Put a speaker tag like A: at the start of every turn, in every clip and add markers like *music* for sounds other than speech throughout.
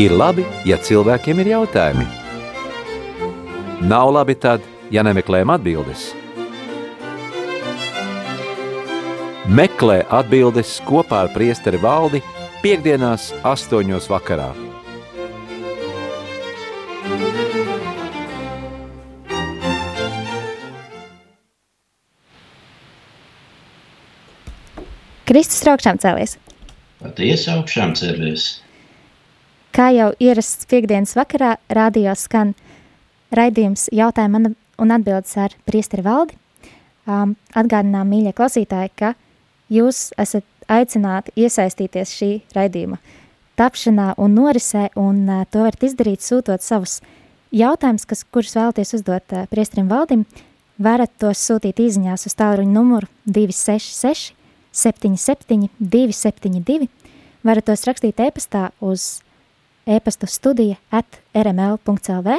A: Ir labi, ja cilvēkiem ir jautājumi. Nav labi tad, ja nemeklējam atbildes. Meklē atbildes kopā ar priesteri valdi piekdienās astoņos vakarā.
B: Kristus augšām cēlies.
C: Patiesi augšām cēlies.
B: Kā jau ierasts piekdienas vakarā, rādījā skan raidījums jautājumu un atbildes ar priesteri valdi. Um, atgādinām, mīļie klausītāji, ka jūs esat aicināti iesaistīties šī raidījuma tapšanā un norisē, un uh, to varat izdarīt sūtot savus jautājumus, kas, kurus vēlaties uzdot uh, priesterim valdim, varat tos sūtīt īziņās uz tālruņa numuru 266 77 272, varat tos rakstīt e-pastā uz e-pastu studija at rml.lv,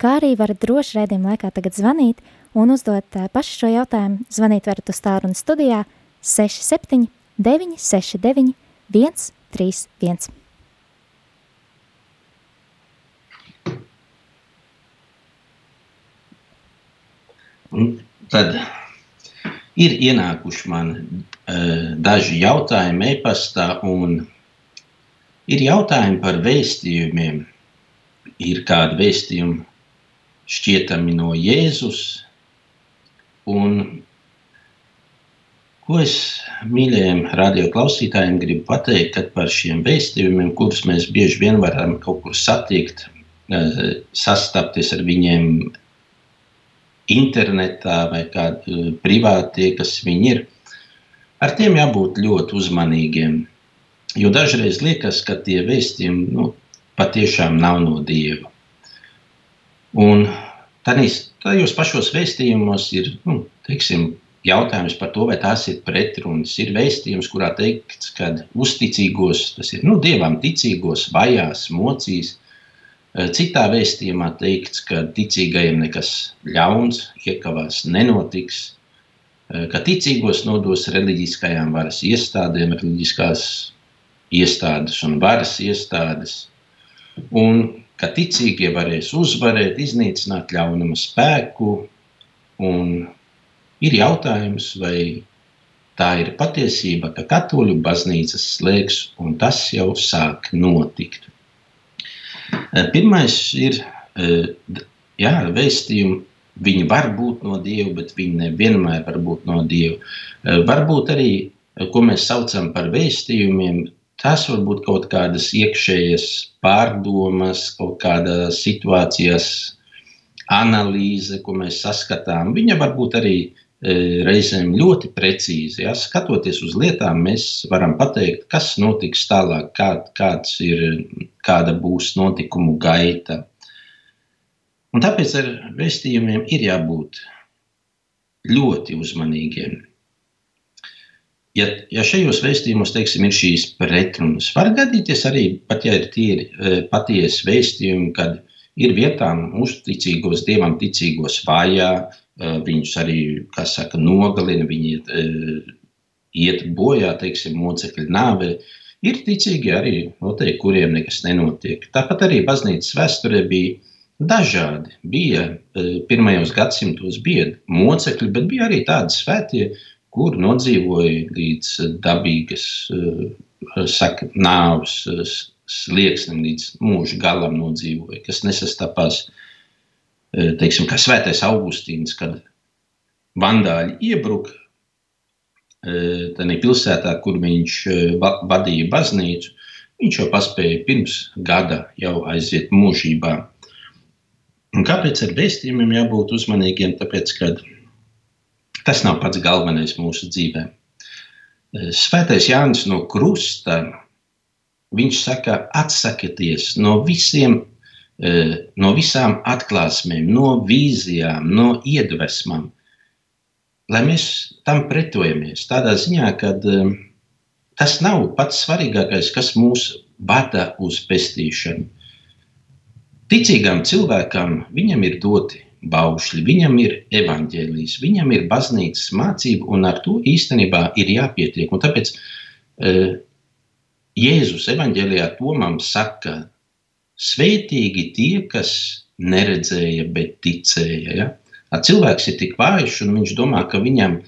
B: kā arī varat droši rēdījuma laikā tagad zvanīt un uzdot pašu šo jautājumu. Zvanīt varat uz tālruni studijā 67 969 131.
C: Un tad ir ienākuši man uh, daži jautājumi e-pastā, un ir jautājumi par vēstījumiem. Ir kādi vēstījumi šķietami no Jēzus, un ko es mīļajiem radioklausītājiem gribu pateikt, kad par šiem vēstījumiem, kurus mēs bieži vien varam kaut kur satikt, uh, sastapties ar viņiem internetā vai kādi eh, privātie, kas viņi ir, ar tiem jābūt ļoti uzmanīgiem. Jo dažreiz liekas, ka tie vēstījumi nu, patiešām nav no Dieva. Un tajos pašos vēstījumos ir nu, teiksim, jautājums par to, vai tās ir pretrunas. Ir vēstījums, kurā teikts, ka uzticīgos, tas ir nu, dievam ticīgos, vajās, mocīs, Eh, citā vēstījumā teikts, ka ticīgajiem nekas ļauns iekavās nenotiks, eh, ka ticīgos nodos reliģiskajām varas iestādēm, reliģiskās iestādes un varas iestādes, un ka ticīgie varēs uzvarēt, iznīcināt ļaunuma spēku, un ir jautājums, vai tā ir patiesība, ka katoļu baznīcas slēgs, un tas jau sāk notikt. Eh, pirmais ir eh, jā, vēstījumi. Viņi var būt no Dieva, bet viņi nevienmēr var būt no Dieva. Eh, varbūt arī, ko mēs saucam par vēstījumiem, tas var būt kaut kādas iekšējas pārdomas, kaut kāda situācijas analīze, ko mēs saskatām. Viņa var būt arī reizēm ļoti precīzi. Ja? Skatoties uz lietām, mēs varam pateikt, kas notiks tālāk, kā, kāds ir, kāda būs notikumu gaita. Un tāpēc ar vēstījumiem ir jābūt ļoti uzmanīgiem. Ja, ja šajos vēstījumos teiksim, ir šīs pretrunas, var gadīties arī, pat ja ir tīri patiesi vēstījumi, kad ir vietām uzticīgos, dievam ticīgos vājā, viņus arī, saka, nogalina, viņi iet, iet bojā, teiksim, mocekļu nāvē. Ir ticīgi arī noteikti, kuriem nekas nenotiek. Tāpat arī baznīcas vēsturē bija dažādi. Bija pirmajos gadsimtos bija mocekļi, bet bija arī tādi svētie, kur nodzīvoja līdz dabīgas saka, nāves slieksnim, līdz mūža galam nodzīvoja, kas nesastapās Eh, teiksim, kā Svētais Augustīns, kad vandāļi iebruka eh, tajā pilsētā, kur viņš eh, vadīja baznīcu, viņš jau paspēja pirms gada jau aiziet mūžībā. Un kāpēc ar vēstījumiem jābūt uzmanīgiem? Tāpēc, ka tas nav pats galvenais mūsu dzīvē. Svētais Jānis no Krusta, viņš saka, atsakieties no visiem Eh, no visām atklāsmēm, no vīzijām, no iedvesmām, lai mēs tam pretojamies. Tādā ziņā, ka eh, tas nav pats svarīgākais, kas mūs vada uz pestīšanu. Ticīgam cilvēkam viņam ir doti baušļi, viņam ir evaņģēlijs, viņam ir baznīcas mācība, un ar to īstenībā ir jāpietiek. Un tāpēc uh, Jēzus evaņģēlijā Tomam saka, Svētīgi tie, kas neredzēja, bet ticēja. Ja? Cilvēks ir tik vājš, un viņš domā, ka viņam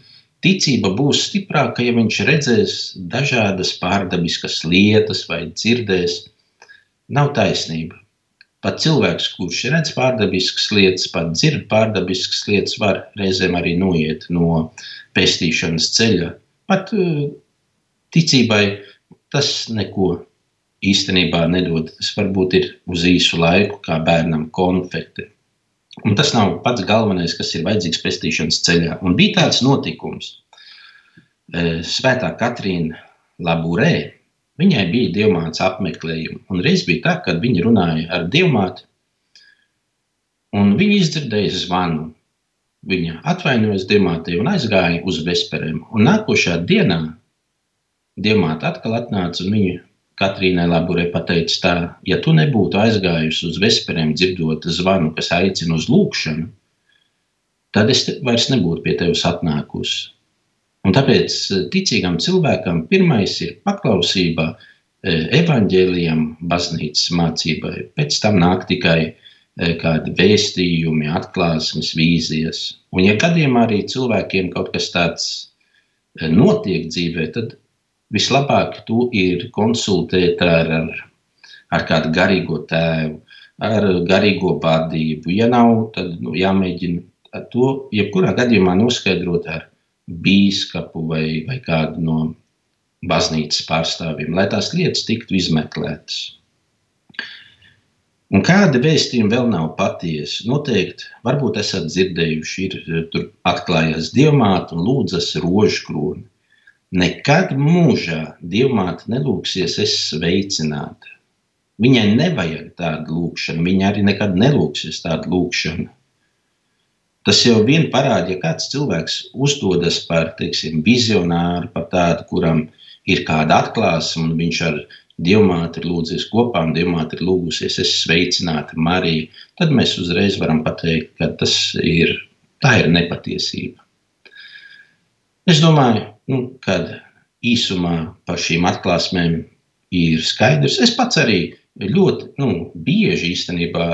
C: ticība būs stiprāka, ja viņš redzēs dažādas pārdabiskas lietas vai dzirdēs. Nav taisnība. Pat cilvēks, kurš redz pārdabiskas lietas, pat dzird pārdabiskas lietas, var reizēm arī noiet no pestīšanas ceļa. Pat uh, ticībai tas neko īstenībā nedod. Tas varbūt ir uz īsu laiku, kā bērnam konfekti. Un tas nav pats galvenais, kas ir vajadzīgs pestīšanas ceļā. Un bija tāds notikums. E, Svētā Katrīna Laburē, viņai bija dievmātes apmeklējumi. Un reiz bija tā, kad viņa runāja ar dievmāti, un viņa izdzirdēja zvanu. Viņa atvainojās dievmātei un aizgāja uz vesperēm. Un nākošā dienā dievmāte atkal atnāca un viņu Katrīnai Laburē pateica tā, ja tu nebūtu aizgājusi uz vesperēm dzirdot zvanu, kas aicina uz lūgšanu, tad es vairs nebūtu pie tevis atnākusi. Un tāpēc eh, ticīgam cilvēkam pirmais ir paklausība eh, evaņģēlijam, baznīcas mācībai. Pēc tam nāk tikai eh, kādi vēstījumi, atklāsmes, vīzijas. Un ja gadījumā arī cilvēkiem kaut kas tāds notiek dzīvē, tad vislabāk to ir konsultēt ar, ar, ar kādu garīgo tēvu, ar garīgo vadību. Ja nav, tad nu, jāmēģina to jebkurā gadījumā noskaidrot ar bīskapu vai, vai kādu no baznīcas pārstāvjiem, lai tās lietas tiktu izmeklētas. Un kāda vēstījuma vēl nav patiesa? Noteikti, varbūt esat dzirdējuši, ir tur atklājās diamāta un lūdzas rožu kroni. Nekad mūžā dievmāte nelūksies, es sveicināta. Viņai nevajag tādu lūgšanu, viņa arī nekad nelūksies tādu lūgšanu. Tas jau vien parāda, ja kāds cilvēks uzdodas par, teiksim, vizionāru, par tādu, kuram ir kāda atklāsme, un viņš ar Dievmāti ir lūdzies kopā, un Dievmāte ir lūgusies, es sveicinātu Mariju, tad mēs uzreiz varam pateikt, ka tas ir, ir nepatiesība. Es domāju, nu, kad īsumā par šīm atklāsmēm ir skaidrs. Es pats arī ļoti nu, bieži īstenībā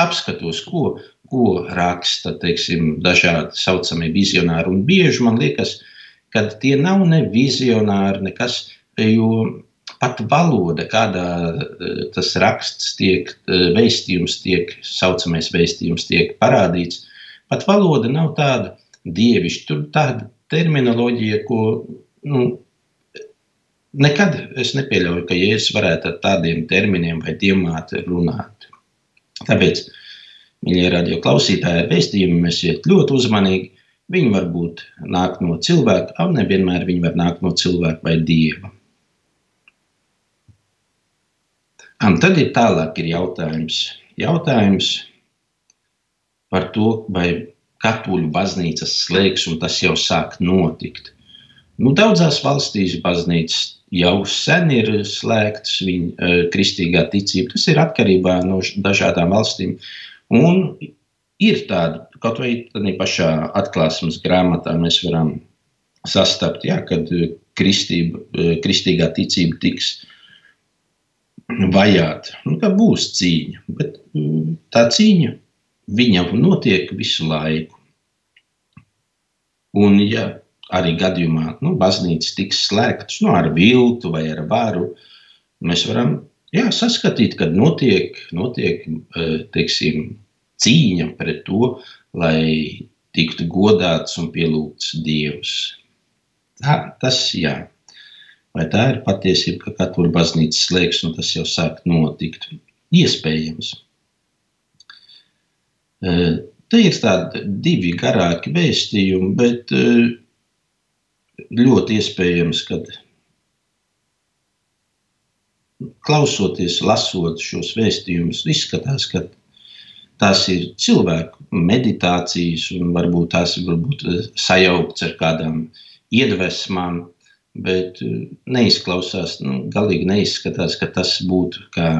C: apskatos, ko, ko raksta teiksim, dažādi saucamie vizionāri. Un bieži man liekas, ka tie nav ne vizionāri, nekas, jo pat valoda, kādā eh, tas raksts tiek, eh, vēstījums tiek, saucamais vēstījums tiek parādīts, pat valoda nav tāda dievišķa. Tur tāda terminoloģija, ko nu, nekad es nepieļauju, ka Jēzus varētu ar tādiem terminiem vai diamāti runāt. Tāpēc, mīļie radio klausītāji, ar vēstījumu mēs iet ļoti uzmanīgi. Viņi var būt nāk no cilvēka, un nevienmēr viņi var nākt no cilvēka vai dieva. Un tad ir tālāk ir jautājums, jautājums par to, vai katoļu baznīcas slēgs, un tas jau sāk notikt. Nu, daudzās valstīs baznīcas jau sen ir slēgtas, viņa uh, kristīgā ticība. Tas ir atkarībā no dažādām valstīm. Un ir tāda, kaut vai tādā pašā atklāsmes grāmatā mēs varam sastapt, ja, kad kristība, kristīgā ticība tiks vajāta. Nu, būs cīņa, bet tā cīņa viņa notiek visu laiku. Un, ja arī gadījumā nu, baznīcas tiks slēgtas nu, ar viltu vai ar varu, mēs varam jā, saskatīt, ka notiek, notiek eh, teiksim, cīņa pret to, lai tiktu godāts un pielūgts Dievs. Tā, tas jā. Vai tā ir patiesība, ka katoļu baznīca slēgs un tas jau sāk notikt? Iespējams. Eh, te ir tādi divi garāki vēstījumi, bet eh, ļoti iespējams, ka klausoties, lasot šos vēstījumus, izskatās, ka tās ir cilvēku meditācijas, un varbūt tās ir varbūt eh, sajauktas ar kādām iedvesmām, bet neizklausās, nu, galīgi neizskatās, ka tas būtu kā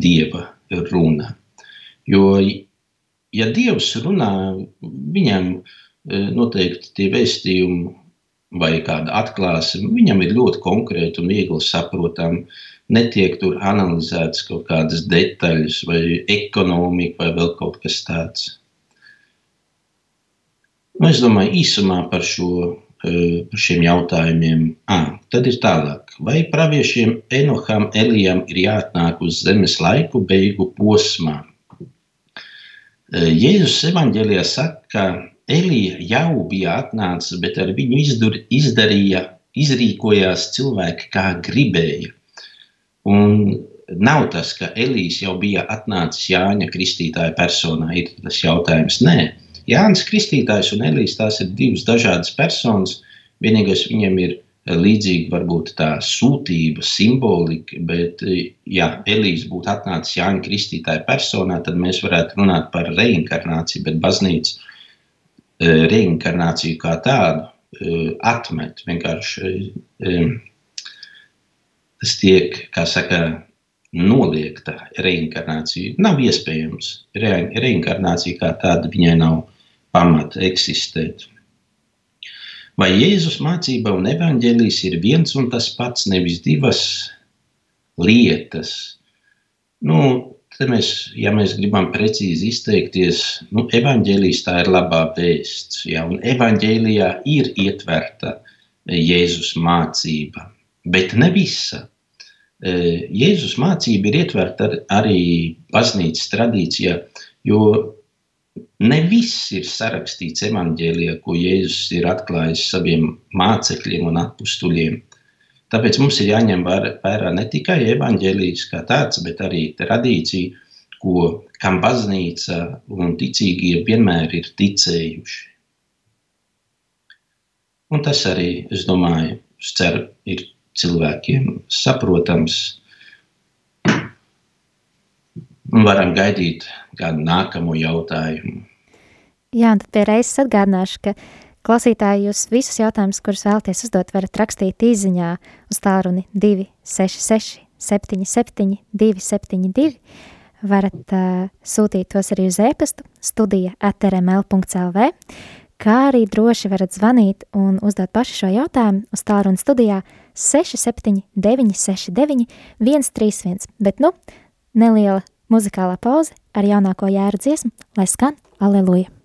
C: dieva runa. Jo ja Dievs runā, viņam e, noteikti tie vēstījumi vai kāda atklāsme, viņam ir ļoti konkrēti un viegli saprotami. netiek tur analizētas kaut kādas detaļas, vai ekonomika, vai vēl kaut kas tāds. Nu, es domāju, īsumā par, šo, eh, par šiem jautājumiem. À, tad ir tālāk. Vai praviešiem Enoham Elijam ir jāatnāk uz zemes laiku beigu posmā? Eh, Jēzus evanģēlijā saka, ka Elija jau bija atnācis, bet ar viņu izdur, izdarīja, izrīkojās cilvēki, kā gribēja. Un nav tas, ka Elijas jau bija atnācis Jāņa Kristītāja personā, ir tas jautājums. Nē, Jānis Kristītājs un Elijas tās ir divas dažādas personas. Vienīgais viņam ir līdzīga varbūt tā sūtība, simbolika, bet, ja Elijas būtu atnācis Jāņa Kristītāja personā, tad mēs varētu runāt par reinkarnāciju, bet baznīca reinkarnāciju kā tādu e, atmet. Vienkārši e, tas tiek, kā saka, noliegta reinkarnācija. Nav iespējams. Re, reinkarnācija kā tāda viņai nav pamata eksistēt. Vai Jēzus mācība un evaņģēlijas ir viens un tas pats, nevis divas lietas? Nu, mēs, ja mēs gribam precīzi izteikties, nu, evaņģēlijas tā ir labā vēsts, ja, un evaņģēlijā ir ietverta Jēzus mācība bet ne visa. E, Jēzus mācība ir ietverta arī baznīcas tradīcijā, jo ne viss ir sarakstīts evanģēlijā, ko Jēzus ir atklājis saviem mācekļiem un apstuļiem. Tāpēc mums ir jāņem vērā ne tikai evanģēlijas kā tāds, bet arī tradīcija, ko, kam baznīca un ticīgie vienmēr ir ticējuši. Un tas arī, es domāju, es ceru, ir cilvēkiem saprotams. Un varam gaidīt kādu nākamo jautājumu.
B: Jā, un tad pie reizes atgādināšu, ka klausītāji jūs visus jautājumus, kurus vēlaties uzdot, varat rakstīt īziņā uz tālruni 266 77 272. Varat uh, sūtīt tos arī uz e-pastu studija atrml.lv kā arī droši varat zvanīt un uzdot paši šo jautājumu uz tālruni studijā 67 969 131, bet nu, neliela muzikālā pauze ar jaunāko jēru dziesmu, lai skan Aleluja!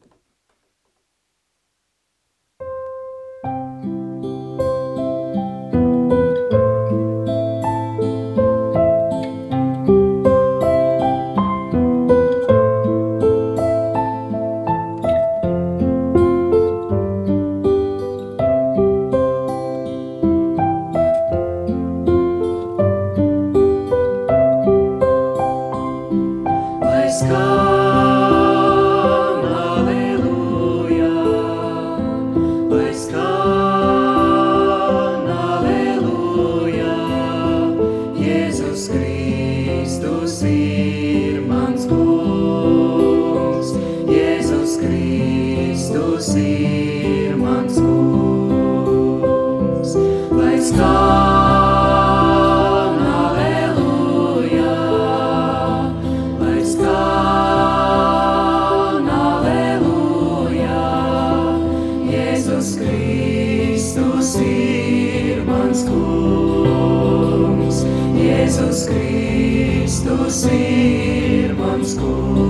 D: Kristus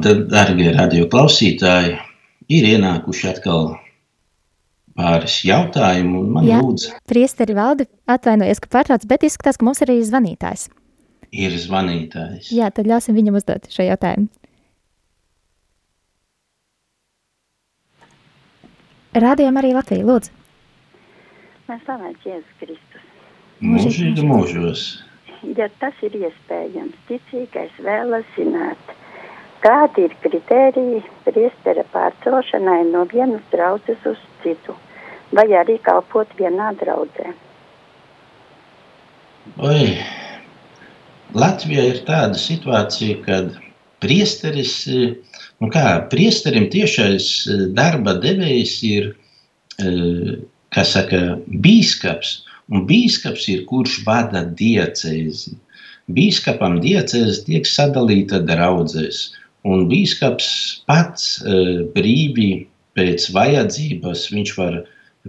C: Tad, darbie radio klausītāji, ir ienākuši atkal pāris jautājumu. Man Jā, lūdzu,
B: priesteri valdi, atvainojies, ka pārtrauc, bet izskatās, ka mums ir arī zvanītājs.
C: Ir zvanītājs.
B: Jā, tad ļausim viņam uzdot šo jautājumu. Rādījām arī Latviju, lūdzu.
E: Mēs slavēts Jēzus Kristus.
C: Mūžīgi mūžos.
E: Ja tas ir iespējams, ticīgais vēlas zināt, Kādi ir kritēriji priestera pārcelšanai no vienas draudzes uz citu, vai arī kalpot vienā draudzē?
C: Oi, Latvijā ir tāda situācija, kad priesteris, nu kā, priesterim tiešais eh, darba devējs ir, eh, kā saka, bīskaps, un bīskaps ir kurš vada diecēzi. Bīskapam diecēzi tiek sadalīta draudzēs. Un bīskaps pats uh, brīvi pēc vajadzības viņš var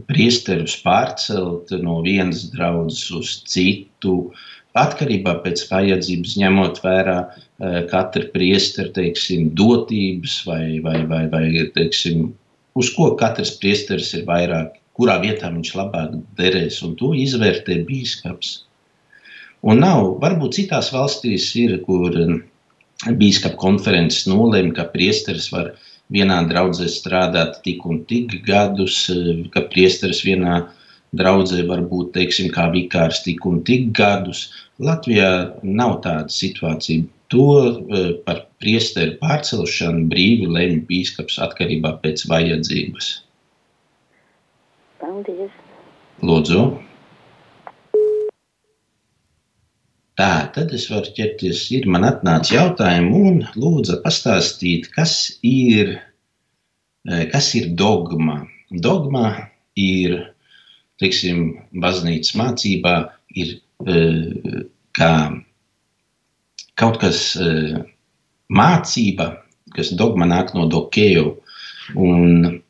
C: priesterus pārcelt no vienas draudzes uz citu, atkarībā pēc vajadzības, ņemot vērā uh, katra priestera teiksim, dotības vai, vai, vai, vai teiksim, uz ko katrs priesteris ir vairāk, kurā vietā viņš labāk derēs, un to izvērtē bīskaps. Un nav, varbūt citās valstīs ir, kur Bīskapa konferences nolēma, ka priesteris var vienā draudzē strādāt tik un tik gadus, ka priesteris vienā draudzē var būt, teiksim, kā vikārs tik un tik gadus. Latvijā nav tāda situācija. To e, par priesteru pārcelšanu brīvi lemj bīskaps atkarībā pēc vajadzības.
E: Paldies!
C: Lūdzu! Tā, tad es varu ķerties. Ir man atnāca jautājumi, un lūdzu pastāstīt, kas ir, eh, kas ir dogma. Dogma ir, teiksim, baznīcas mācībā, ir eh, kā kaut kas eh, mācība, kas dogma nāk no dokēju, un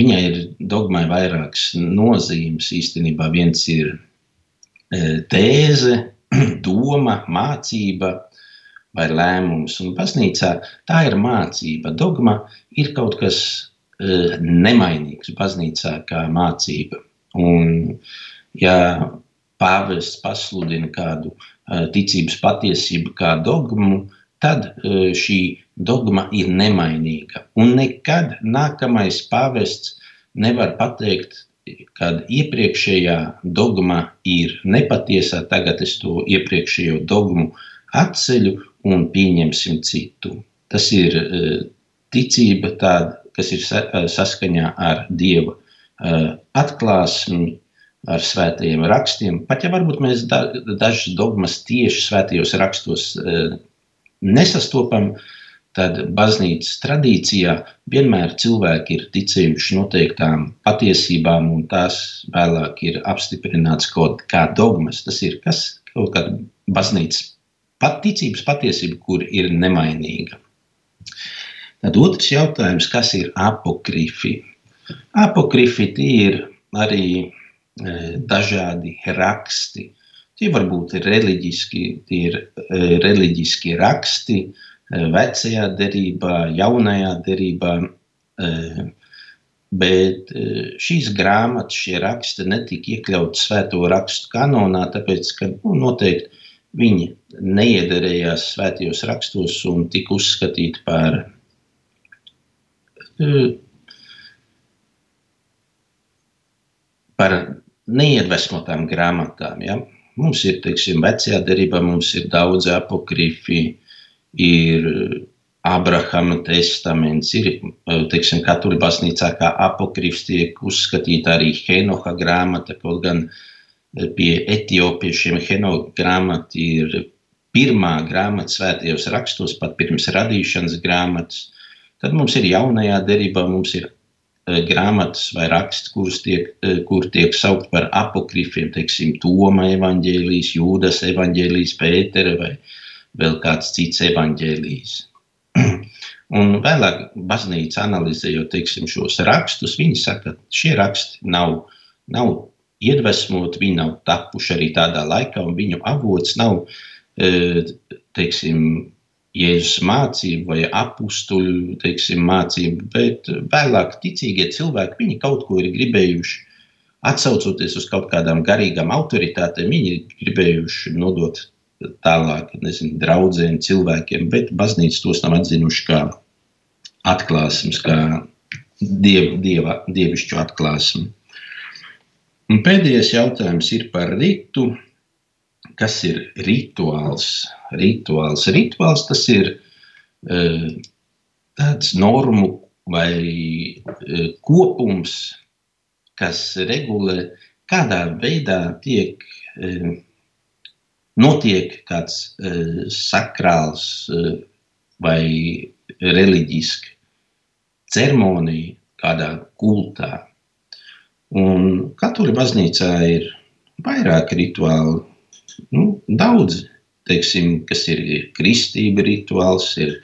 C: viņai ir dogmai vairākas nozīmes. Īstenībā viens ir tēze, *clears throat* doma, mācība vai lēmums. Un baznīcā tā ir mācība. Dogma ir kaut kas uh, nemainīgs baznīcā kā mācība. Un, ja pāvests pasludina kādu uh, ticības patiesību kā dogmu, tad uh, šī dogma ir nemainīga. Un nekad nākamais pāvests nevar pateikt, kad iepriekšējā dogma ir nepatiesā, tagad es to iepriekšējo dogmu atceļu un pieņemsim citu. Tas ir e, ticība tāda, kas ir e, saskaņā ar Dieva e, atklāsmi, ar svētajiem rakstiem. Pat ja varbūt mēs dažas dogmas tieši svētajos rakstos nesastopam, tad baznīcas tradīcijā vienmēr cilvēki ir ticējuši noteiktām patiesībām, un tās vēlāk ir apstiprināts kaut kā dogmas. Tas ir kas, kaut kāda baznīcas paticības patiesība, kur ir nemainīga. Tad otrs jautājums, kas ir apokrifi? Apokrifi ir arī e, dažādi raksti. Tie var būt reliģiski, tie ir e, reliģiski raksti, e, vecajā derībā, jaunajā derībā. Eh, bet eh, šīs grāmatas, šie raksti netika iekļauti svēto rakstu kanonā, tāpēc, ka nu, noteikti viņi neiederējās svētajos rakstos un tika uzskatīti par eh, par neiedvesmotām grāmatām. Ja? Mums ir, teiksim, vecajā derībā mums ir daudz apokrifi, ir Abrahama testaments, ir teiksim, katoļu baznīcā kā apokrifs tiek uzskatīta arī Henoha grāmata, kaut gan pie etiopiešiem Henoha grāmata ir pirmā grāmata svētajos rakstos, pat pirms radīšanas grāmatas. Tad mums ir jaunajā derībā, mums ir grāmatas vai raksts, tiek, kur tiek saukt par apokrifiem, teiksim, Toma evaņģēlijas, Jūdas evaņģēlijas, Pētera vai vēl kāds cits evaņģēlijas. *clears throat* Un vēlāk baznīca analizējot teiksim, šos rakstus, viņi saka, ka šie raksti nav, nav iedvesmoti, viņi nav tapuši arī tādā laikā, un viņu avots nav e, teiksim, Jēzus mācība vai apstuļu teiksim, mācība, bet vēlāk ticīgie cilvēki viņi kaut ko ir gribējuši. Atcaucoties uz kaut kādām garīgām autoritātēm, viņi ir gribējuši nodot tālāk, nezinu, draugiem, cilvēkiem, bet baznīca tos nav atzinuši kā atklāsmes, kā diev, dieva, dievišķu atklāsmi. Un pēdējais jautājums ir par ritu. Kas ir rituāls? Rituāls, rituāls tas ir uh, tāds normu vai uh, kopums, kas regulē, kādā veidā tiek uh, notiek kāds uh, sakrāls uh, vai reliģisks ceremonija kādā kultā. Un katoļu baznīcā ir vairāk rituālu, nu, daudz, teiksim, kas ir kristība rituāls, ir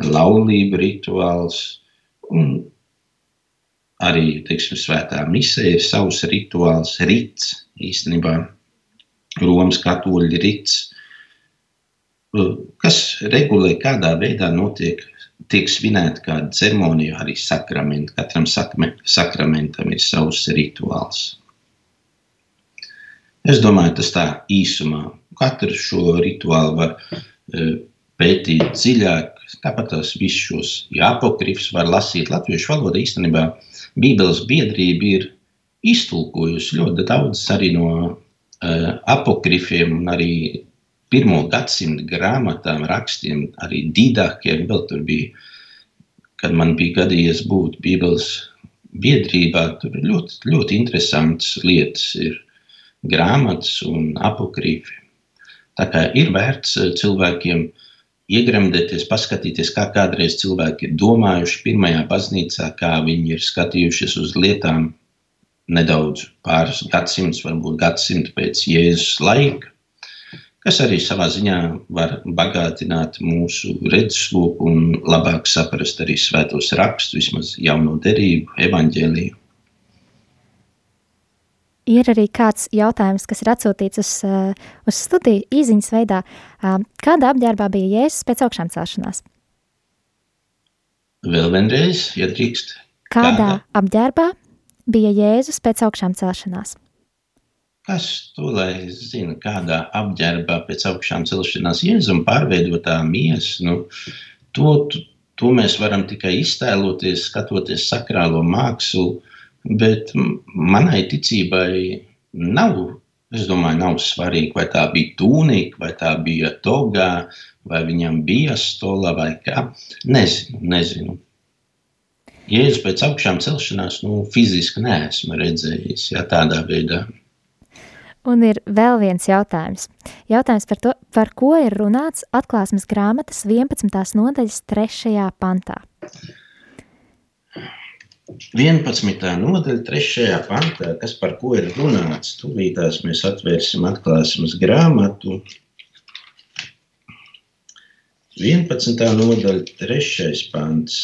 C: laulība rituāls, un arī, teiksim, svētā misē ir savs rituāls, rits īstenībā. Romas katoļu rīts, kas regulē, kādā veidā notiek, tiek svinēta kāda ceremonija, arī sakramenta. Katram sakramentam ir savs rituāls. Es domāju, tas tā īsumā. Katru šo rituālu var pētīt dziļāk. Tāpat tās visus šos apokrifus var lasīt latviešu valodā. Īstenībā Bībeles biedrība ir iztulkojusi ļoti daudz arī no uh, apokrifiem un arī pirmo gadsimtu grāmatām, rakstiem, arī didakļiem. Vēl tur bija, kad man bija gadījies būt Bībeles biedrībā, tur ļoti, ļoti interesants lietas ir grāmatas un apokrifi. Tā kā ir vērts cilvēkiem iegremdēties, paskatīties, kā kādreiz cilvēki ir domājuši pirmajā baznīcā, kā viņi ir skatījušies uz lietām nedaudz pāris gadsimtus, varbūt gadsimtu pēc Jēzus laika, kas arī savā ziņā var bagātināt mūsu redzesloku un labāk saprast arī svētos rakstus, vismaz jauno derību, evaņģēliju.
B: Ir arī kāds jautājums, kas ir atsūtīts uz, uh, uz studiju īsiņas veidā. Uh, kādā apģērbā bija Jēzus pēc augšām celšanās?
C: Vēl vienreiz, ja drīkst.
B: Kādā, kādā apģērbā bija Jēzus pēc augšām celšanās?
C: Kas to lai zina, kādā apģērbā pēc augšām celšanās Jēzum pārveidotā miesa, nu, to, to mēs varam tikai iztēloties, skatoties sakrālo mākslu, bet manai ticībai nav, es domāju, nav svarīgi, vai tā bija tūnika, vai tā bija togā, vai viņam bija stola vai kā. Nezinu, nezinu. Jēzus pēc augšām celšanās, nu, fiziski neesmu redzējis ja, tādā veidā.
B: Un ir vēl viens jautājums. Jautājums par to, par ko ir runāts atklāsmes grāmatas 11. nodaļas 3. pantā.
C: 11. nodaļa, 3. pantā, kas par ko ir runāts. Tūlītās mēs atvērsim atklāsmes grāmatu. 11. nodaļa, 3. pants.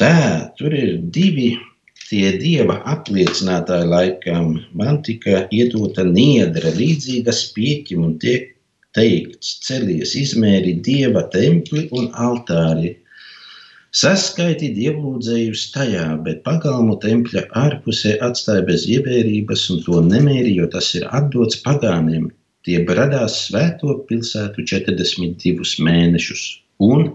C: Tā, tur ir divi tie dieva apliecinātāji laikam. Man tika iedota niedra līdzīga spieķim un tiek teikts, celies, izmēri dieva templi un altāri. Saskaiti dievlūdzējus tajā, bet pagalmu tempļa ārpusē atstāja bez ievērības un to nemēri, jo tas ir atdots pagāniem. Tie bradās svēto pilsētu 42 mēnešus un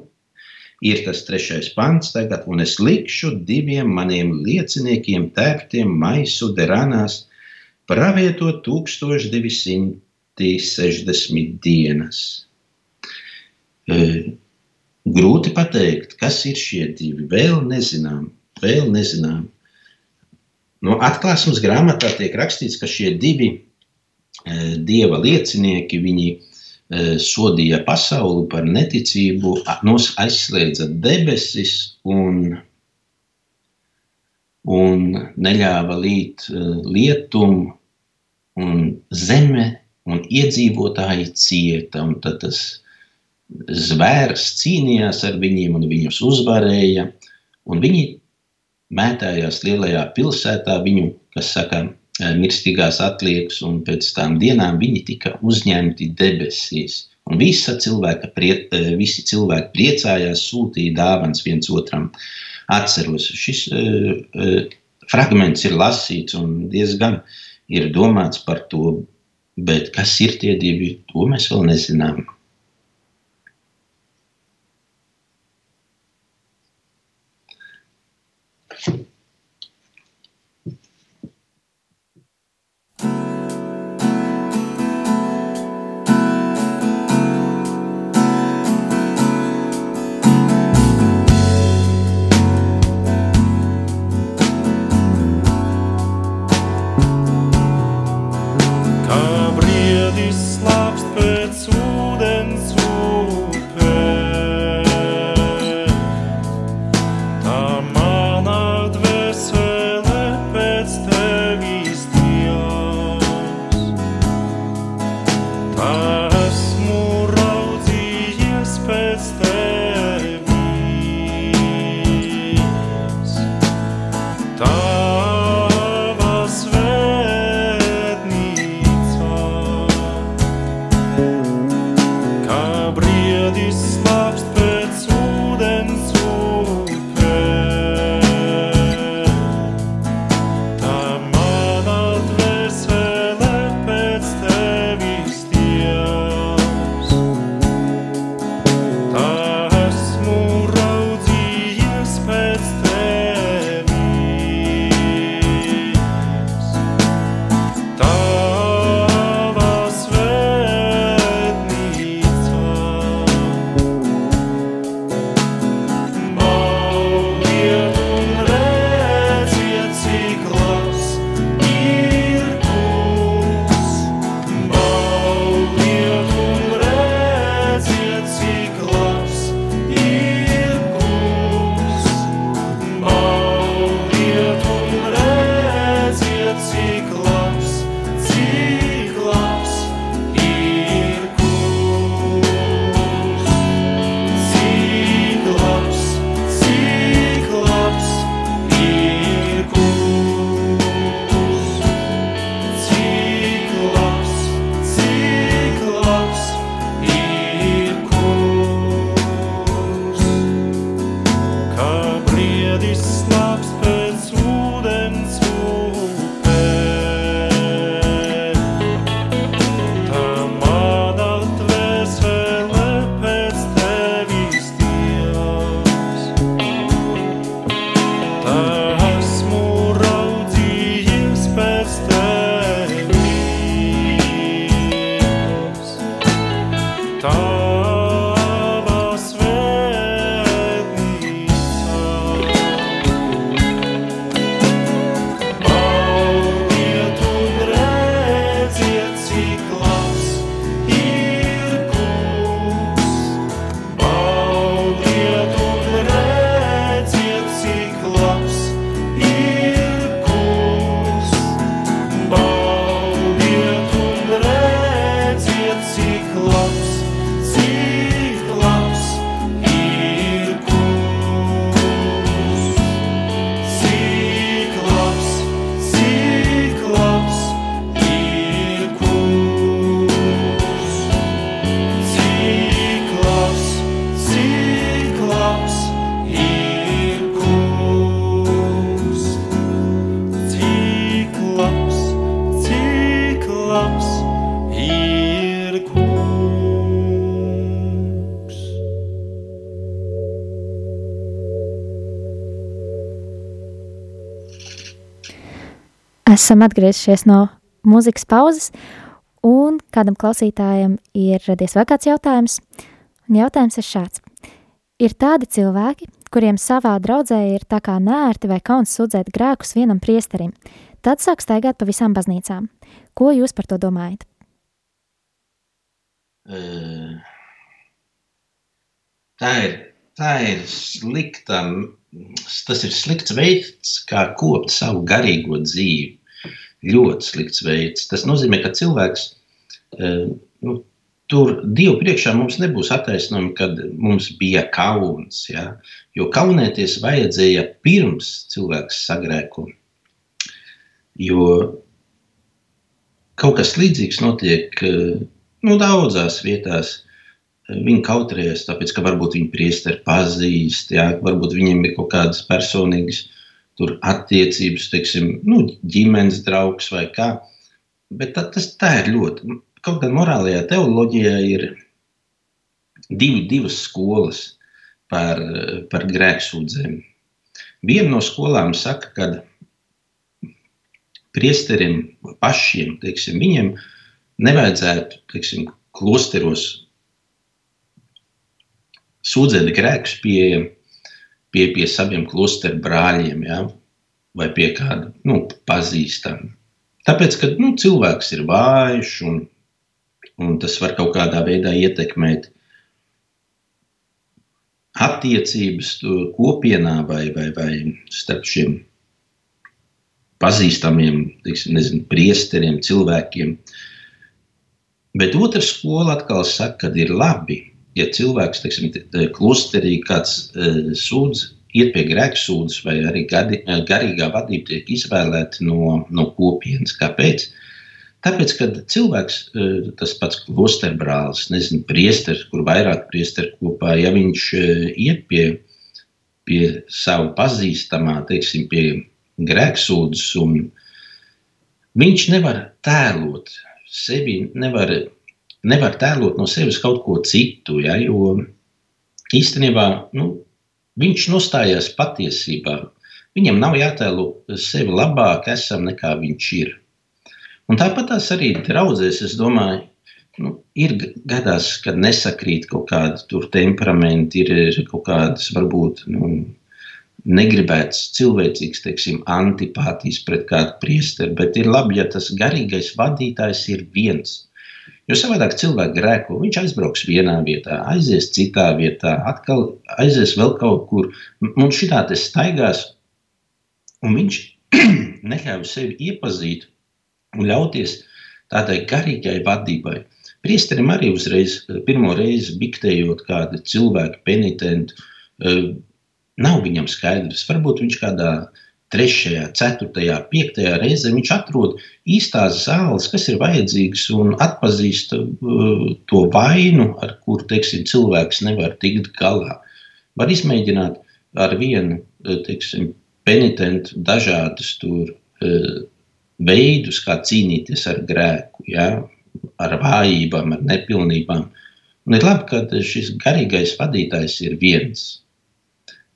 C: ir tas trešais pants tagad, un es likšu diviem maniem lieciniekiem tērptiem maisu deranās, pravietot 1200
F: proti 60 dienas. Grūti pateikt, kas ir šie divi. Vēl nezinām, vēl nezinām. Nu, atklāsmes grāmatā tiek rakstīts, ka šie divi dieva liecinieki, viņi sodīja pasauli par neticību, aizslēdza debesis un, un neļāva līt lietumu, un zeme un iedzīvotāji cieta. Un tad tas zvērs cīnījās ar viņiem un viņus uzvarēja. Un viņi mētājās lielajā pilsētā, viņu, kas saka, mirstīgās atliekas, un pēc tām dienām viņi tika uzņemti debesīs. Un visa cilvēka prie, visi cilvēki priecājās, sūtīja dāvāns viens otram. Atceros, šis uh, fragments ir lasīts un diezgan ir domāts par to, bet kas ir tie divi, to mēs vēl nezinām.
B: Esam atgriezušies no mūzikas pauzes, Un kādam klausītājam ir radies vēl kāds jautājums, un jautājums ir šāds. Ir tādi cilvēki, kuriem savā draudzē ir tā kā nērti vai kauns sūdzēt grēkus vienam priesterim, tad sāk staigāt pa visām baznīcām. Ko jūs par to domājat?
C: Tā ir, tā ir slikta, tas ir slikts veids, kā kopt savu garīgo dzīvi. Ļoti slikts veids. Tas nozīmē, ka cilvēks nu, tur Dievu priekšā mums nebūs attaisnojumi, kad mums bija kauns. Ja? Jo kaunēties vajadzēja pirms cilvēks sagrēko. Jo kaut kas līdzīgs notiek nu, daudzās vietās. Viņi kautrējas, tāpēc, ka varbūt viņi priesteri pazīst, jā, varbūt viņiem ir kaut kādas personīgas tur attiecības, teiksim, nu, ģimenes draugs vai kā. Bet tā, tas tā ir ļoti, kaut gan morālajā teoloģijā ir divi, divas skolas par, par grēksūdzēm. Viena no skolām saka, ka priesteriem pašiem, teiksim, viņiem nevajadzētu, teiksim, klosteros sūdzēt grēkus pie, pie, pie saviem klosteru brāļiem ja? vai pie kāda nu, pazīstama. Tāpēc, ka nu, cilvēks ir vājš un, un tas var kaut kādā veidā ietekmēt attiecības kopienā vai, vai, vai starp šiem pazīstamiem, tiksim, nezinu, priesteriem, cilvēkiem. Bet otra skola atkal saka, ka ir labi, ja cilvēks, teiksim, klosterī kāds uh, sūdz, iet pie grēksūdzes vai arī gadi, garīgā vadība tiek izvēlēta no, no kopienas. Kāpēc? Tāpēc, kad cilvēks, uh, tas pats klosterbrālis, nezinu, priesteris, kur vairāk priesteri kopā, ja viņš iet pie, pie savu pazīstamā, teiksim, pie grēksūdzes un viņš nevar tēlot sevi, nevar nevar tēlot no sevis kaut ko citu. Ja, jo īstenībā nu, viņš nostājās patiesībā. Viņam nav jātēlo sevi labāk, esam nekā viņš ir. Un tāpat arī draudzēs, es domāju, nu, ir gadās, kad nesakrīt kaut kādi temperamenti, ir kaut kādas varbūt nu, negribētas cilvēcīgas, teiksim, antipātijas pret kādu priesteri, bet ir labi, ja tas garīgais vadītājs ir viens. Jo savādāk cilvēks grēko. Viņš aizbrauks vienā vietā, aizies citā vietā, atkal aizies vēl kaut kur. Un šitā te staigās, un viņš *clears throat* neļauj sevi iepazīt un ļauties tādai garīgai vadībai. Priesterim arī uzreiz, pirmo reizi biktējot kādu cilvēku penitentu, eh, nav viņam skaidrs. Varbūt viņš kādā veidā trešajā, ceturtajā, piektajā reizē viņš atrod īstās zāles, kas ir vajadzīgas un atpazīst uh, to vainu, ar kuru teiksim, cilvēks nevar tikt galā. Var izmēģināt ar vienu uh, teiksim, penitentu dažādus tur, uh, veidus, kā cīnīties ar grēku, ja? ar vājībām, ar nepilnībām. Un ir labi, ka šis garīgais vadītājs ir viens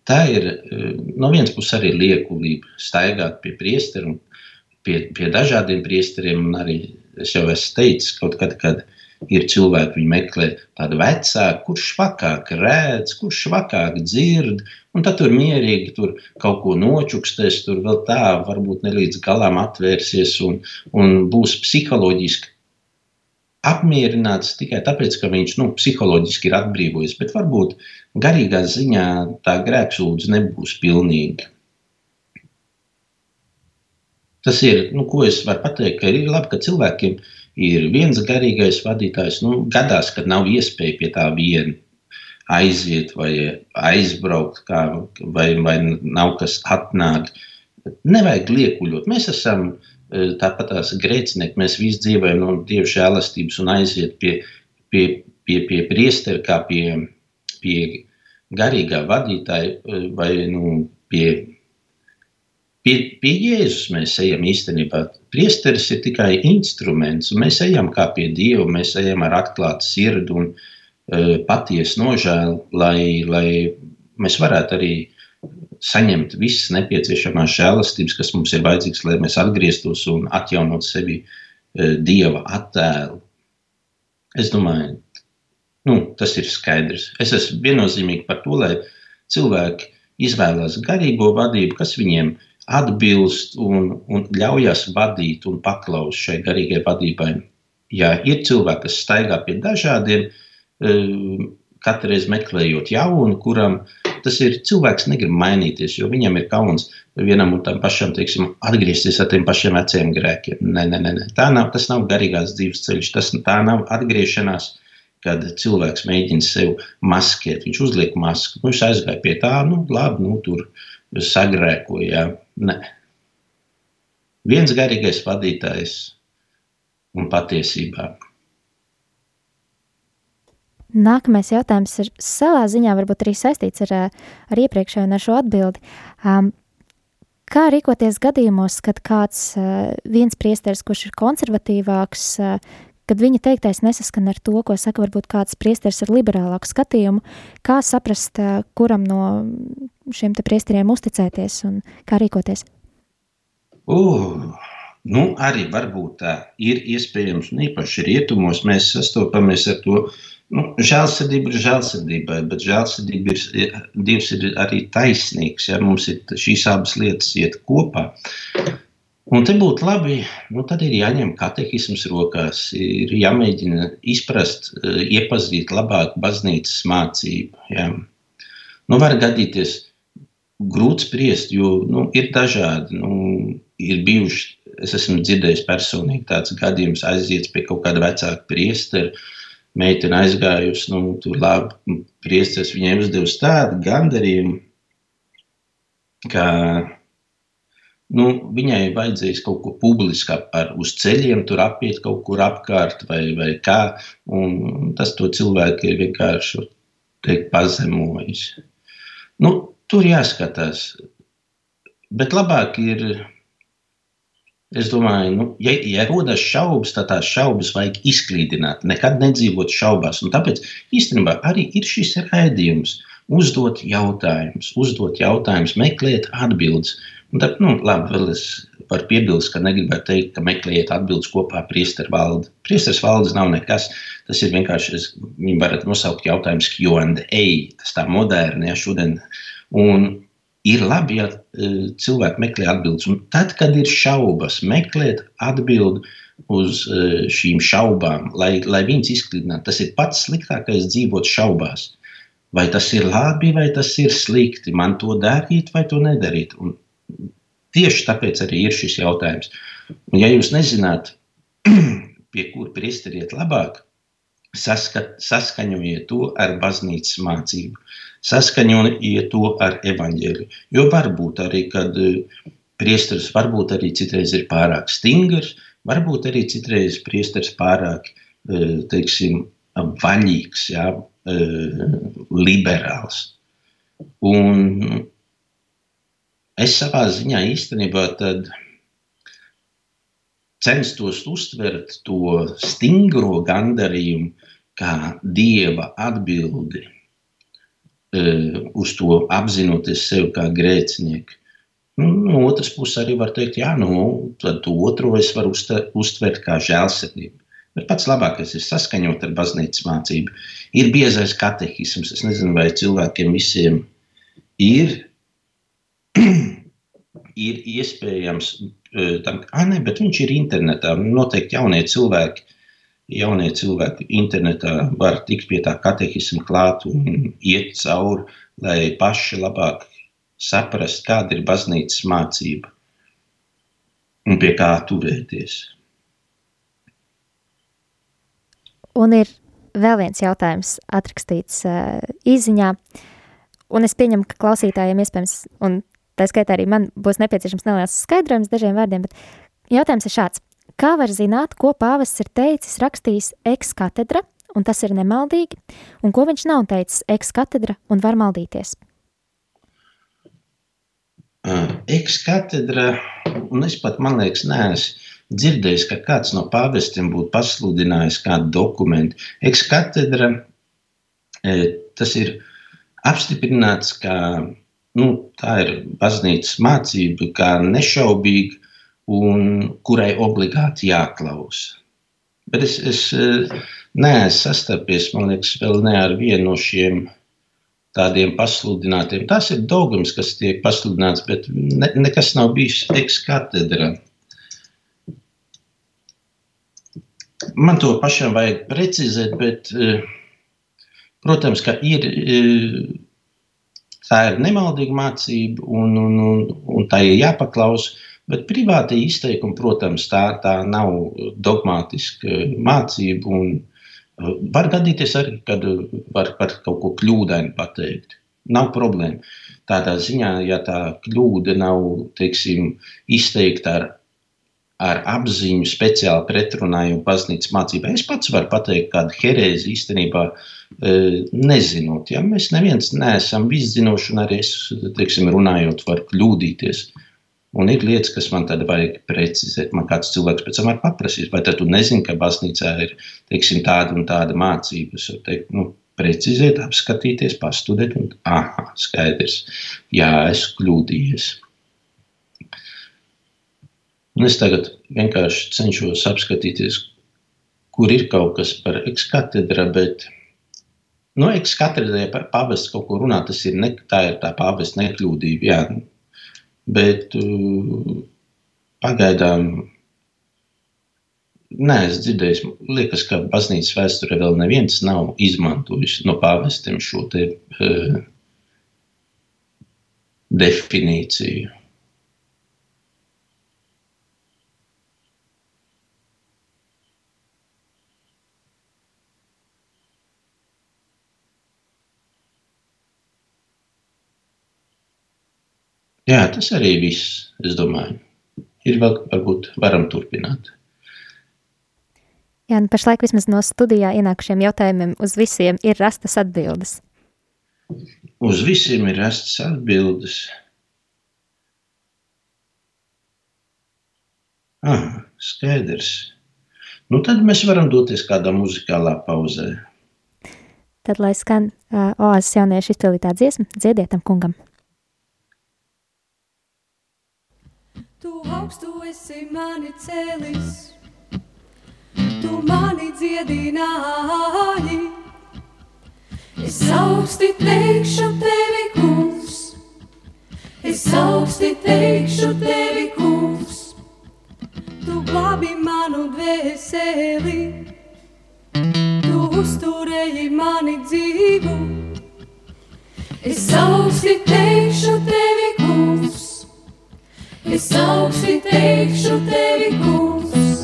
C: tā ir eh, no vienas puses arī liekulība staigāt pie priesteriem, pie, pie dažādiem priesteriem. Arī es jau esmu teicis, kaut kad, kad ir cilvēki, viņi meklē tādu vecāku, kurš švakāk redz, kurš švakāk dzird, un tad tur mierīgi tur kaut ko nočukstēs, tur vēl tā, varbūt ne līdz galam atvērsies un, un būs psiholoģiski apmierināts tikai tāpēc, ka viņš nu, psiholoģiski ir atbrīvojies, bet varbūt garīgā ziņā tā grēksūdze nebūs pilnīga. Tas ir, nu, ko es varu pateikt, ka ir labi, ka cilvēkiem ir viens garīgais vadītājs. Nu, gadās, kad nav iespēja pie tā viena aiziet vai aizbraukt, kā, vai, vai nav kas atnāk. Nevajag liekuļot. Mēs esam uh, tāpat tās grēcinieki, mēs visi dzīvojam no Dieva žēlastības un aiziet pie, pie, pie, pie priestera, kā pie, pie garīgā vadītāja vai nu, pie, pie, pie Jēzus mēs ejam īstenībā. Priesteris ir tikai instruments, un mēs ejam kā pie Dieva, mēs ejam ar atklātu sirdi un uh, patiesu nožēlu, lai, lai mēs varētu arī saņemt visas nepieciešamās žēlastības, kas mums ir vajadzīgas, lai mēs atgrieztos un atjaunot sevi dieva attēlu. Es domāju, nu, tas ir skaidrs. Es esmu viennozīmīgi par to, lai cilvēki izvēlās garīgo vadību, kas viņiem atbilst un, un ļaujas vadīt un paklaust šai garīgai vadībai. Ja ir cilvēki, kas staigā pie dažādiem, katru reizi meklējot jaunu, kuram tas ir cilvēks, negrib mainīties, jo viņam ir kauns vienam un tam pašam, teiksim, atgriezties ar tiem pašiem veciem grēkiem. Nē, nē, nē, tā nav, tas nav garīgās dzīves ceļš, tas tā nav atgriešanās kad cilvēks mēģina sevi maskēt. Viņš uzliek masku, nu, viņš aizgāja pie tā, nu, labi, nu, tur sagrēkoja. Nē. Viens garīgais vadītājs un patiesībā.
B: Nākamais jautājums ir savā ziņā varbūt arī saistīts ar, ar iepriekšējo un ar šo atbildi. Um, kā rīkoties gadījumos, kad kāds uh, viens priesteris, kurš ir konservatīvāks, uh, kad viņa teiktais nesaskan ar to, ko saka varbūt kāds priesteris ar liberālāku skatījumu, kā saprast, kuram no šiem te priesteriem uzticēties un kā rīkoties?
C: Uh, nu, arī varbūt tā ir iespējams, un īpaši rietumos mēs sastopamies ar to, nu, žēlsirdība ir žēlsirdībai, bet žēlsirdība ir, Dievs ir arī taisnīgs, ja mums ir šīs abas lietas iet kopā. Un te būtu labi, nu tad ir jāņem katehisms rokās, ir jāmēģina izprast, eh, iepazīt labāk baznīcas mācību. Ja. Nu, var gadīties grūti spriest, jo nu, ir dažādi. Nu, ir bijuši, es esmu dzirdējis personīgi tāds gadījums, aiziet pie kaut kāda vecāka priestera, meitene aizgājusi, nu, tur labi, priesteris viņai uzdevis tādu gandarījumu, ka nu, viņai vajadzēs kaut ko publiski ar, uz ceļiem, tur apiet kaut kur apkārt vai, vai kā. Tas to cilvēku ir vienkārši teikt, pazemojis. Nu, tur jāskatās. Bet labāk ir, es domāju, nu, ja, ja rodas šaubas, tad tās šaubas vajag izklīdināt. Nekad nedzīvot šaubās. Un tāpēc īstenībā arī ir šis raidījums. Uzdot jautājumus, uzdot jautājumus, meklēt atbildes. Un tad, nu, labi, vēl es varu piebilst, ka negribētu teikt, ka meklējiet atbildes kopā ar priesteru valdi. Priesteris valdes nav nekas. Tas ir vienkārši, es, viņi varat nosaukt jautājums Q&A, tas tā moderni, ja šodien. Un ir labi, ja e, cilvēki meklē atbildes. Un tad, kad ir šaubas, meklēt atbildi uz e, šīm šaubām, lai, lai viņas izklīdinātu. Tas ir pats sliktākais dzīvot šaubās. Vai tas ir labi, vai tas ir slikti, man to darīt vai to nedarīt. Un Tieši tāpēc arī ir šis jautājums. Un, ja jūs nezināt, *clears throat* pie kura priesteriet labāk, saskat, saskaņojiet to ar baznīcas mācību, saskaņojiet to ar evaņģēliju. Jo varbūt arī, kad eh, priesteris varbūt arī citreiz ir pārāk stingrs, varbūt arī citreiz priesteris pārāk, eh, teiksim, vaļīgs, jā, eh, liberāls. Un es savā ziņā īstenībā censtos uztvert to stingro gandarījumu kā dieva atbildi uz to, apzinoties sevi kā grēcinieku. Nu, no otras puses, arī var teikt, jā, nu, to otro es varu uztvert kā žēlsirdību. Bet pats labākais ir saskaņot ar baznīcas mācību. Ir biezais katehisms. Es nezinu, vai cilvēkiem visiem ir *clears throat* ir iespējams, eh, tam, ah, ne, bet viņš ir internetā. Noteikti jaunie cilvēki, jaunie cilvēki internetā var tikt pie tā katehisma klāt un iet cauri, lai paši labāk saprast, kāda ir baznīcas mācība un pie kā turēties.
B: Un ir vēl viens jautājums atrakstīts uh, izziņā, un es pieņemu, ka klausītājiem iespējams, un tā skaitā arī man būs nepieciešams neliels skaidrojums dažiem vārdiem, bet jautājums ir šāds. Kā var zināt, ko pāvests ir teicis, rakstījis ekskatedra, un tas ir nemaldīgi, un ko viņš nav teicis ekskatedra un var maldīties?
C: Ekskatedra, un es pat, man liekas, neesmu dzirdējis, ka kāds no pāvestiem būtu pasludinājis kādu dokumentu. Ekskatedra, tas ir apstiprināts kā nu, tā ir baznīcas mācība, kā nešaubīga un kurai obligāti jāklausa. Bet es, es neesmu sastapies, man liekas, vēl ne ar vienu no šiem tādiem pasludinātiem. Tas ir dogmas, kas tiek pasludināts, bet ne, nekas nav bijis ekskatedra. Man to pašam vajag precizēt, bet, protams, ka ir, tā ir nemaldīga mācība un, un, un, un tā ir jāpaklausa. Bet privātie izteikumi, protams, tā, tā nav dogmatiska mācība. Un, uh, var gadīties arī, kad var par kaut ko kļūdaini pateikt. Nav problēma. Tādā ziņā, ja tā kļūda nav teiksim, izteikta ar, ar apziņu, speciāli pretrunāju baznīcas mācībai, es pats varu pateikt, kāda herēze īstenībā uh, nezinot. Ja? Mēs neviens neesam viszinoši, un arī es, teiksim, runājot, var kļūdīties. Un ir lietas, kas man tad vajag precizēt. Man kāds cilvēks pēc tam var paprasīt, vai tu nezini, ka baznīcā ir teiksim, tāda un tāda mācība. Es teikt, nu, precizēt, apskatīties, pastudēt, un ah, skaidrs, jā, esmu kļūdījies. Un es tagad vienkārši cenšos apskatīties, kur ir kaut kas par ekskatedra, bet no nu, ekskatedra, ja pavests kaut ko runā, tas ir, ne, tā ir tā pavesta nekļūdība, jā, Bet uh, pagaidām neesmu dzirdējis. Liekas, ka baznīcas vēsturē vēl neviens nav izmantojis no pāvestiem šo te, uh, definīciju. Jā, tas arī viss, es domāju. Ir vēl, varbūt varam turpināt.
B: Jā, nu pašlaik vismaz no studijā ienākušiem jautājumiem uz visiem ir rastas atbildes.
C: Uz visiem ir rastas atbildes. Ah, skaidrs. Nu, tad mēs varam doties kādā muzikālā pauzē.
B: Tad, lai skan uh, oāzes jauniešu izpildītā dziesma, dziedietam kungam.
D: Tu augstu esi mani cēlis, tu mani dziedināji. Es augsti teikšu tevi, kungs, es augsti teikšu tevi, kungs. Tu glābi manu dvēseli, tu uzturēji mani dzīvu. Es augsti teikšu tevi, kungs. Es augsti teikšu tevi, kungs,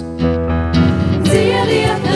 D: dziediet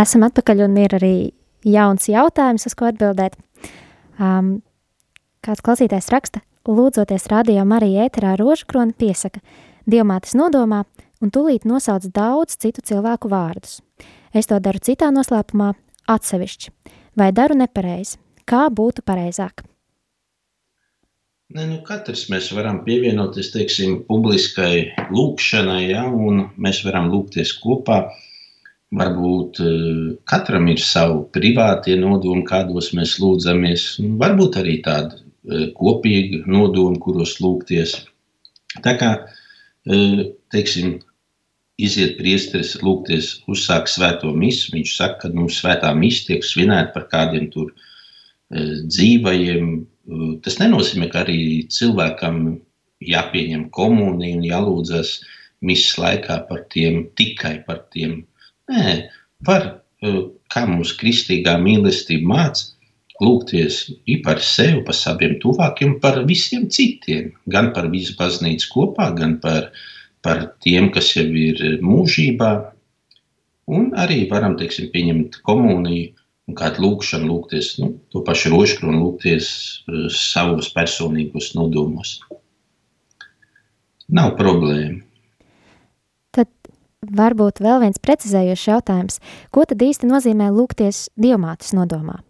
B: Esam atpakaļ un ir arī jauns jautājums, uz ko atbildēt. Um, kāds klausītājs raksta, lūdzoties radio Marija ēterā rožkroni piesaka, dievmātes nodomā un tūlīt nosauc daudz citu cilvēku vārdus. Es to daru citā noslēpumā atsevišķi. Vai daru nepareizi? Kā būtu pareizāk?
C: Ne, nu, katrs mēs varam pievienoties teiksim, publiskai lūkšanai, ja, un mēs varam lūgties kopā. Varbūt eh, katram ir savi privātie nodomi, kādos mēs lūdzamies. Varbūt arī tādi eh, kopīgi nodomi, kuros lūgties. Tā kā eh, teiksim, iziet priesteris, lūgties, uzsākt svēto misiju. Viņš saka, ka mums svētā misija tiek svinēta par kādiem tur dzīvajiem. Tas nenozīmē, ka arī cilvēkam jāpieņem komunija un jālūdzas misijas laikā par tiem, tikai par tiem. Nē, var, eh, kā mums kristīgā mīlestība māca, lūgties par sevi, par saviem tuvākiem, par visiem citiem. Gan par visu baznīcu kopā, gan par, par tiem, kas jau ir mūžībā. Un arī varam teiksim, pieņemt komuniju un kādu lūgšanu, lūgties nu, to pašu rožkronu, lūgties eh, savos personīgos nodomos. Nav problēma.
B: Varbūt vēl viens precizējošs jautājums. Ko tad īsti nozīmē lūgties dievmātes nodomā?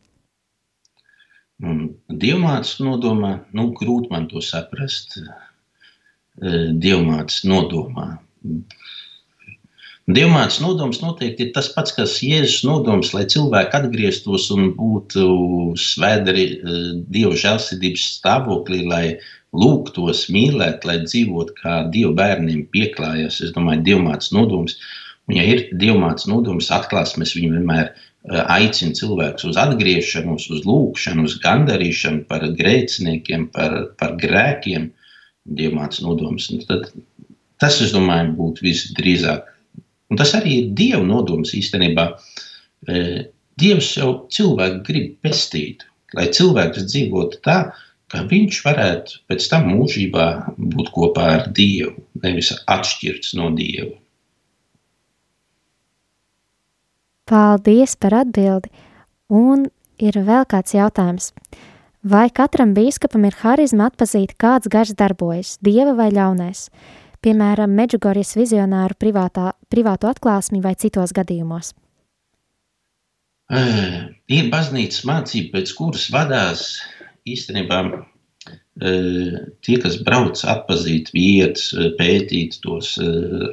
C: Un Dievmātes nodomā, nu, grūti man to saprast. eh, Dievmātes nodomā. Dievmātes nodoms noteikti ir tas pats, kas Jēzus nodoms, lai cilvēki atgrieztos un būtu svētdari eh, Dieva žēlsirdības stāvoklī, lai lūgtos, mīlēt, lai dzīvotu kā Dieva bērniem pieklājas. Es domāju, Dievmātes nodoms. Un, ja ir Dievmātes nodoms, atklāsmes viņu vienmēr eh, aicina cilvēkus uz atgriešanos, uz lūgšanu, uz gandarīšanu par grēciniekiem, par, par grēkiem. Dievmātes nodoms. Un Tad, tas, es domāju, būtu visdrīzāk. Un tas arī ir Dieva nodoms īstenībā. Eh, Dievs jau cilvēku grib pestīt, lai cilvēks dzīvotu tā, ka viņš varētu pēc tam mūžībā būt kopā ar Dievu, nevis atšķirts no Dieva.
B: Paldies par atbildi. Un ir vēl kāds jautājums. Vai katram bīskapam ir harizma atpazīt, kāds gars darbojas, dieva vai ļaunais? Piemēram, Medžugorjas vizionāru privātā, privātu atklāsmi vai citos gadījumos.
C: Eh, Ir baznīcas mācība, pēc kuras vadās īstenībā eh, tie, kas brauc atpazīt vietas, eh, pētīt tos eh,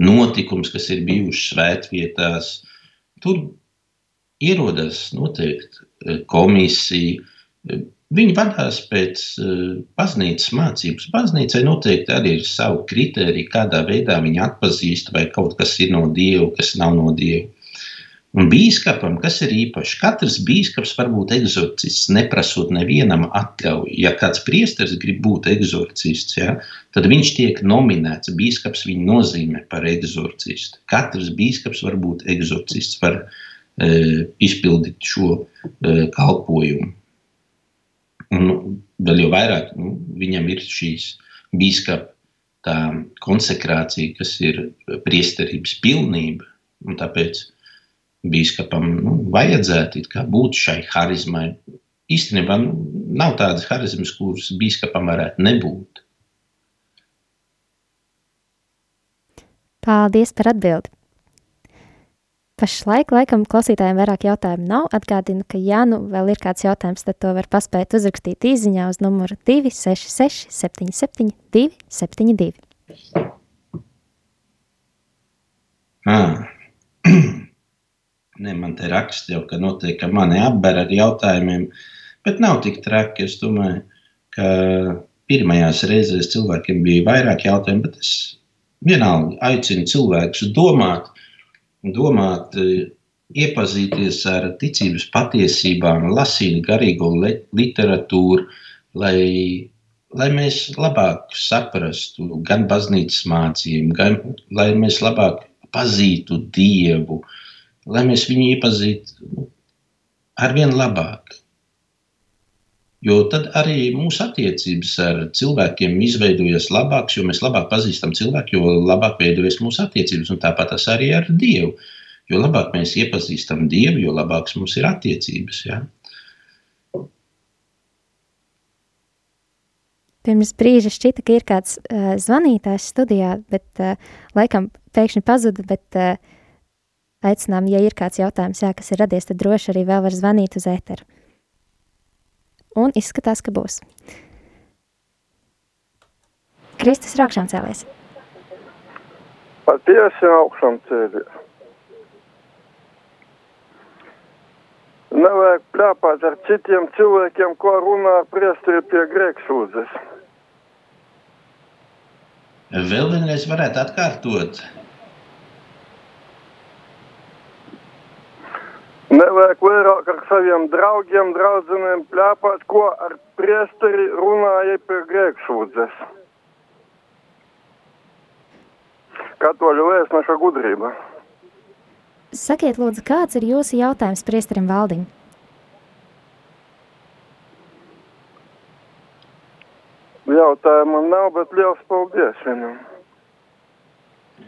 C: notikumus, kas ir bijuši svētvietās. Tur ierodas noteikti komisija. Viņi vadās pēc baznīcas mācības. Baznīcai noteikti arī ir savi kriteriji, kādā veidā viņi atpazīst, vai kaut kas ir no dieva, kas nav no dieva. Un bīskapam, kas ir īpaši, katrs bīskaps var būt eksorcists, neprasot nevienam atļauju. Ja kāds priesteris grib būt eksorcists, ja, tad viņš tiek nominēts. Bīskaps viņu nozīmē par eksorcistu. Katrs bīskaps var būt eksorcists, var e, izpildīt šo e, kalpojumu. Un nu, vēl jau vairāk nu, viņam ir šīs bīskapa konsekrācija, kas ir priesterības pilnība. Un tāpēc bīskapam nu, vajadzētu būt šai harizmai. Īstenībā nu, nav tādas harizmas, kuras bīskapam varētu nebūt.
B: Paldies par atbildi. Pašlaik, laikam, klausītājiem vairāk jautājumu nav. Atgādinu, ka, ja nu vēl ir kāds jautājums, tad to var paspēt uzrakstīt īsiņā uz numuru 266, 77, 272.
C: Ah. *clears throat* *clears throat* Nē, man te raksta jau, ka noteikti ka mani apber ar jautājumiem, bet nav tik traki. Es domāju, ka pirmajās reizēs cilvēkiem bija vairāk jautājumu, bet es vienalga aicinu cilvēkus domāt, domāt, iepazīties ar ticības patiesībām, lasīt garīgo li- literatūru, lai, lai mēs labāk saprastu gan baznīcas mācību, gan lai mēs labāk pazītu Dievu, lai mēs viņu iepazītu nu, arvien labāk. Jo tad arī mūsu attiecības ar cilvēkiem izveidojas labākas, jo mēs labāk pazīstam cilvēku, jo labāk veidojas mūsu attiecības. Un tāpat tas arī ar Dievu. Jo labāk mēs iepazīstam Dievu, jo labākas mums ir attiecības. Ja?
B: Pirms brīža šķita, ka ir kāds uh, zvanītājs studijā, bet uh, laikam pēkšņi pazuda, bet uh, aicinām, ja ir kāds jautājums, jā, kas ir radies, tad droši arī vēl var zvanīt uz ēteru. Un izskatās, ka būs. Kristus ir augšām cēlies.
G: Patiesi augšām cēlies. Nevajag plēpāt ar citiem cilvēkiem, ko runā ar priesteri pie grēksūdzes.
C: Vēl vienreiz varētu atkārtot.
G: Nevajag vairāk ar saviem draugiem, draudzenēm plēpāt, ko ar priesteri runāja pie grēksūdzes. Katoļu vēstneša gudrība.
B: Sakiet, lūdzu, kāds ir jūsu jautājums priesterim Valdim?
G: Jautājumu nav, bet liels paldies viņam.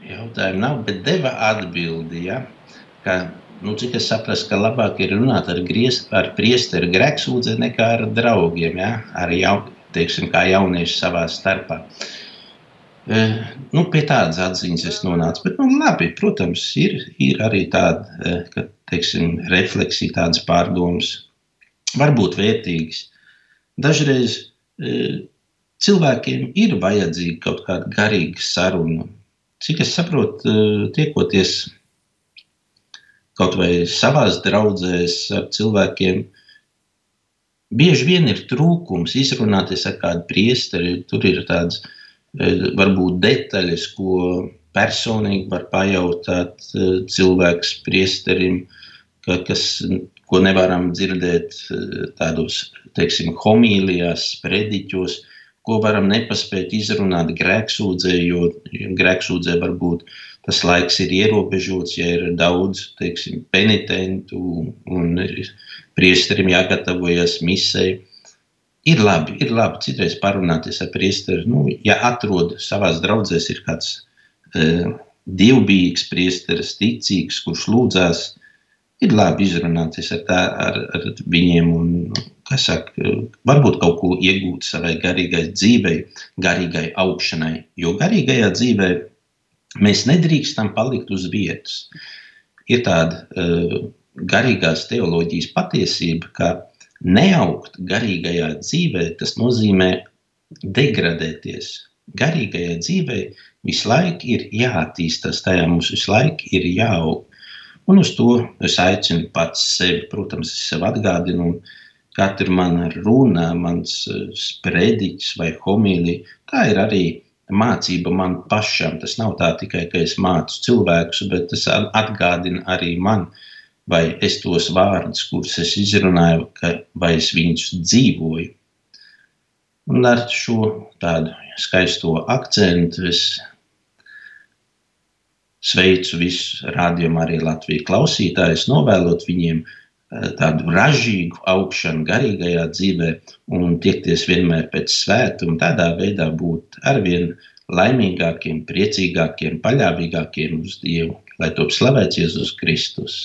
C: Jautājumu nav, bet deva atbildi. Ja? Ka, nu, cik es saprotu, ka labāk ir runāt ar, gries, ar priesteru grēksūdzi nekā ar draugiem, ja? ar jau, teiksim, kā jaunieši savā starpā. E, nu, pie tādas atziņas es nonācu. Bet, nu, labi, protams, ir, ir arī tāda e, ka, teiksim, refleksija, tādas pārdomas, varbūt vērtīgas. Dažreiz e, cilvēkiem ir vajadzīga kaut kāda garīga saruna. Cik es saprotu, e, tiekoties kaut vai savās draudzēs ar cilvēkiem, bieži vien ir trūkums izrunāties ar kādu priesteri. Tur ir tādas e, varbūt detaļas, ko personīgi var pajautāt e, cilvēks priesterim, ka, kas, ko nevaram dzirdēt tādos, teiksim, homīlijās, sprediķos ko varam nepaspēt izrunāt grēksūdzē, jo grēksūdzē varbūt tas laiks ir ierobežots, ja ir daudz, teiksim, penitentu un priesterim jāgatavojas misei. Ir labi, ir labi citreiz parunāties ar priesteri. Nu, ja atrod savās draudzēs ir kāds uh, dievbijīgs priesteris, ticīgs, kurš lūdzās, ir labi izrunāties ar, tā, ar, ar viņiem un saka, varbūt kaut ko iegūt savai garīgai dzīvei, garīgai augšanai. Jo garīgajā dzīvē mēs nedrīkstam palikt uz vietas. Ir tāda uh, garīgās teoloģijas patiesība, ka neaugt garīgajā dzīvē, tas nozīmē degradēties. Garīgajā dzīvē visu laiku ir jāattīstās, tajā mums visu laiku ir jāaug. Un uz to es aicinu pats sevi, protams, es sev atgādinu, un katra mana runa, mans eh, sprediķis vai homīlija, tā ir arī mācība man pašam. Tas nav tā tikai, ka es mācu cilvēkus, bet tas atgādina arī man, vai es tos vārdus, kurus es izrunāju, ka, vai es viņus dzīvoju. Un ar šo tādu skaisto akcentu es sveicu visus rādījumu arī Latviju klausītājus, novēlot viņiem tādu ražīgu augšanu garīgajā dzīvē un tiekties vienmēr pēc svētuma, tādā veidā būt arvien laimīgākiem, priecīgākiem, paļāvīgākiem uz Dievu, lai top slavēts Jēzus Kristus.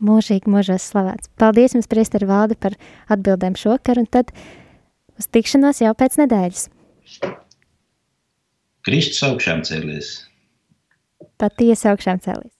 B: Mūžīgi mūžos slavēts. Paldies jums, priesteri Valdi, par atbildēm šokar, un tad uz tikšanos jau pēc nedēļas.
C: Kristus augšām cēlies.
B: Patiesi augšām cēlies.